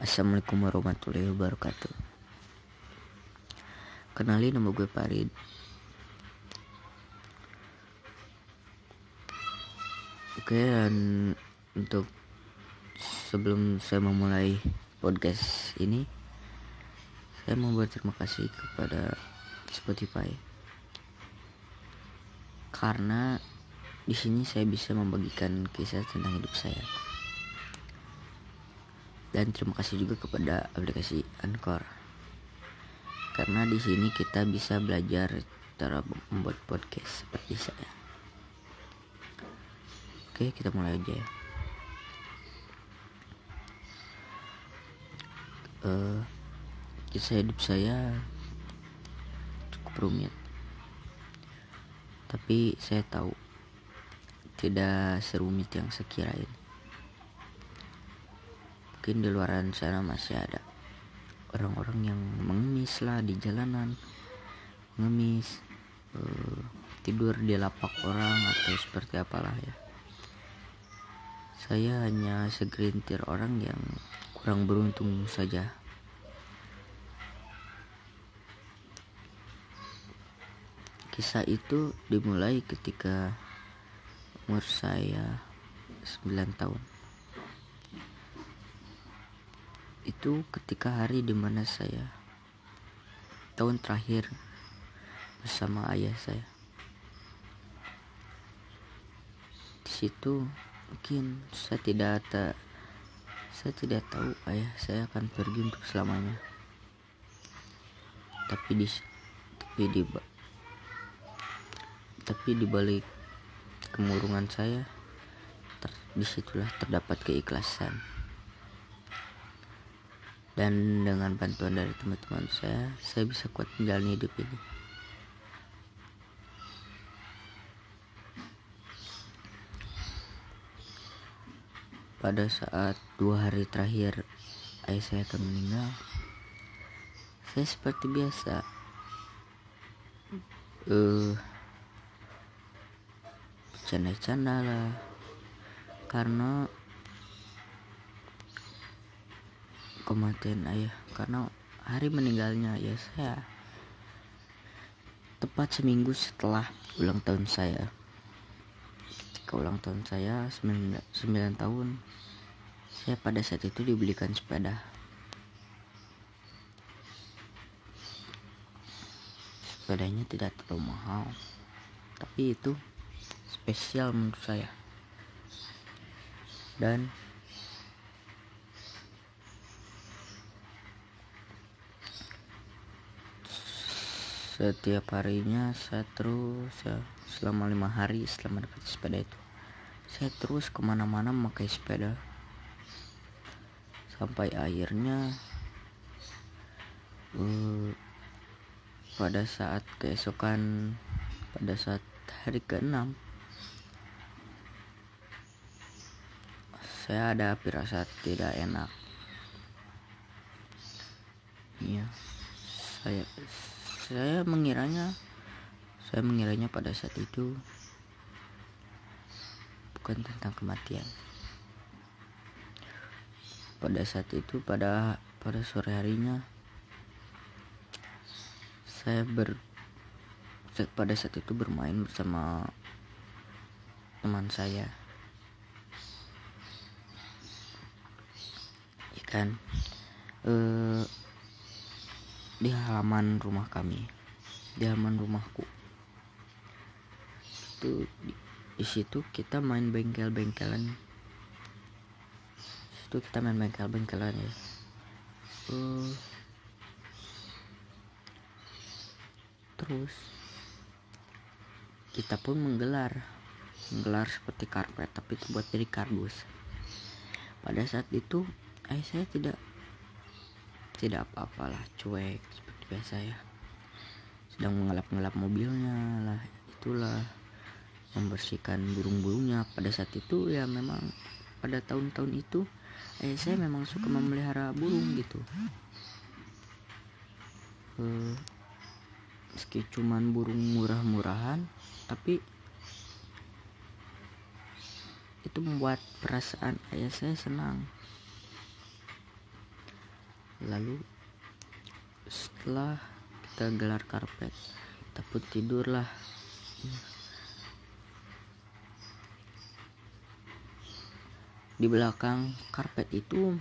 Assalamualaikum warahmatullahi wabarakatuh. Kenalin nama gue Farid. Oke dan untuk sebelum saya memulai podcast ini Saya mau berterima kasih kepada Spotify. Karena di sini saya bisa membagikan kisah tentang hidup saya dan terima kasih juga kepada aplikasi Anchor. Karena di sini kita bisa belajar cara membuat podcast seperti saya. Oke kita mulai aja ya. Uh, kisah hidup saya cukup rumit. Tapi saya tahu tidak serumit yang sekirain mungkin di luar sana masih ada orang-orang yang mengemis lah di jalanan mengemis uh, tidur di lapak orang atau seperti apalah ya. Saya hanya segelintir orang yang kurang beruntung saja. Kisah itu dimulai ketika umur saya 9 tahun itu ketika hari di mana saya tahun terakhir bersama ayah saya. Di situ mungkin saya tidak ada saya tidak tahu ayah saya akan pergi untuk selamanya. Tapi di tapi di tapi di balik kemurungan saya ter, di situlah terdapat keikhlasan dan dengan bantuan dari teman-teman saya saya bisa kuat menjalani hidup ini. Pada saat dua hari terakhir ayah saya akan meninggal saya seperti biasa uh, bercanda-canda lah. Karena kematian ayah. Karena hari meninggalnya ayah saya tepat seminggu setelah ulang tahun saya. Ketika ulang tahun saya 9, 9 tahun saya pada saat itu dibelikan sepeda. Sepedanya tidak terlalu mahal tapi itu spesial menurut saya. Dan setiap harinya saya terus ya, selama lima hari setelah mendapat sepeda itu. Saya terus ke mana-mana memakai sepeda. Sampai akhirnya uh, pada saat keesokan pada saat hari ke-6 saya ada firasat tidak enak. Ya saya saya mengiranya saya mengiranya pada saat itu bukan tentang kematian. Pada saat itu pada pada sore harinya saya ber pada saat itu bermain bersama teman saya. Ikan eh di halaman rumah kami di halaman rumahku. Itu di, situ kita main bengkel-bengkelan. Situ kita main bengkel-bengkelan ya. Uh, terus kita pun menggelar menggelar seperti karpet tapi itu buat dari kardus. Pada saat itu ayah saya tidak tidak apa-apalah cuek seperti biasa ya. Sedang mengelap-ngelap mobilnya lah itulah. Membersihkan burung-burungnya. Pada saat itu ya memang pada tahun-tahun itu eh saya memang suka memelihara burung gitu. Eh, meski cuman burung murah-murahan tapi itu membuat perasaan ayah saya senang lalu setelah kita gelar karpet kita pun tidurlah. Di belakang karpet itu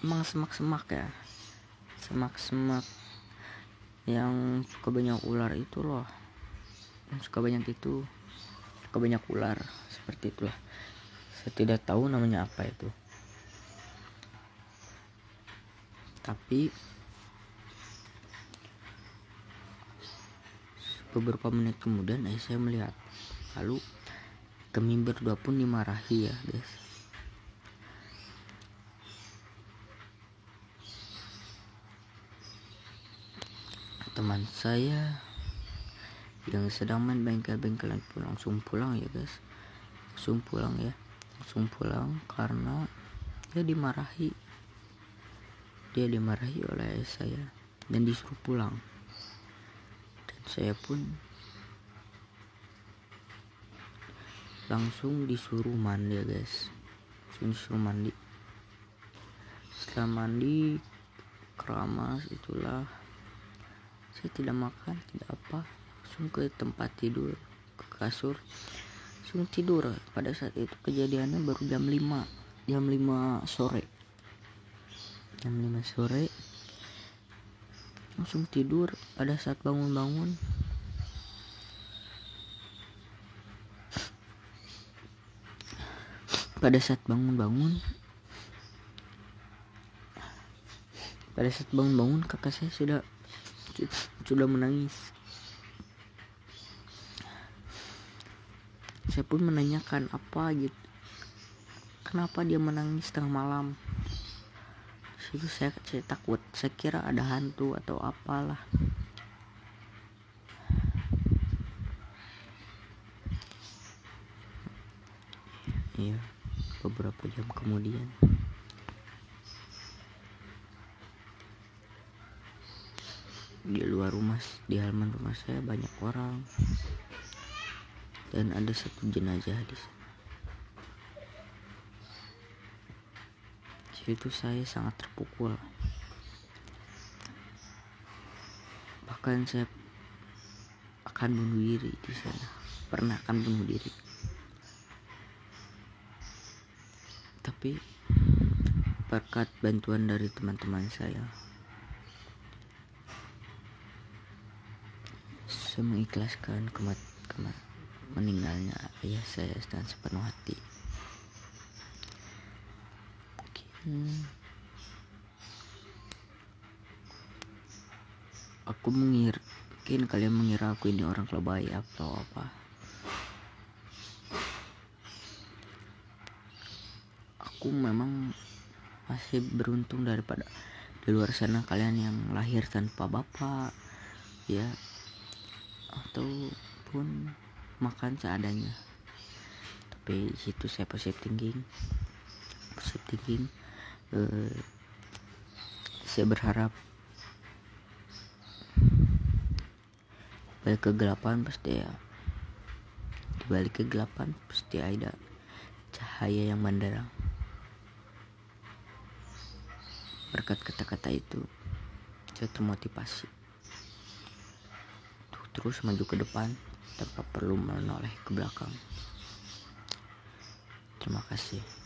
emang semak-semak ya. Semak-semak yang suka banyak ular itu loh. Yang suka banyak itu suka banyak ular seperti itulah. Saya tidak tahu namanya apa itu tapi beberapa menit kemudian eh, saya melihat. Lalu kami berdua pun dimarahi ya guys. Teman saya yang sedang main bengkel-bengkelan pun langsung pulang ya guys. Langsung pulang ya. Langsung pulang karena dia dimarahi dia dimarahi oleh saya dan disuruh pulang. Dan saya pun langsung disuruh mandi ya guys. Langsung disuruh mandi. Setelah mandi keramas itulah. Saya tidak makan tidak apa. Langsung ke tempat tidur ke kasur. Langsung tidur. Pada saat itu kejadiannya baru jam 5 jam 5 sore jam 5 sore. Langsung tidur pada saat bangun-bangun. Pada saat bangun-bangun pada saat bangun-bangun kakak saya sudah sudah menangis. Saya pun menanyakan apa gitu? Kenapa dia menangis tengah malam situ saya, saya takut. Saya kira ada hantu atau apalah. Iya beberapa jam kemudian. Di luar rumah di halaman rumah saya banyak orang. Dan ada satu jenazah di sana situ saya sangat terpukul. Bahkan saya akan bunuh diri di sana. Pernah akan bunuh diri. Tapi berkat bantuan dari teman-teman saya saya mengikhlaskan kemat, kemat meninggalnya ayah saya dengan sepenuh hati aku mengira mungkin kalian mengira aku ini orang lebay atau apa. Aku memang masih beruntung daripada di luar sana kalian yang lahir tanpa bapak ya ataupun makan seadanya. Tapi situ saya positif thinking positif thinking uh, saya berharap balik kegelapan pasti ya di balik kegelapan pasti ada cahaya yang menderang berkat kata-kata itu saya termotivasi terus maju ke depan tanpa perlu menoleh ke belakang. Terima kasih.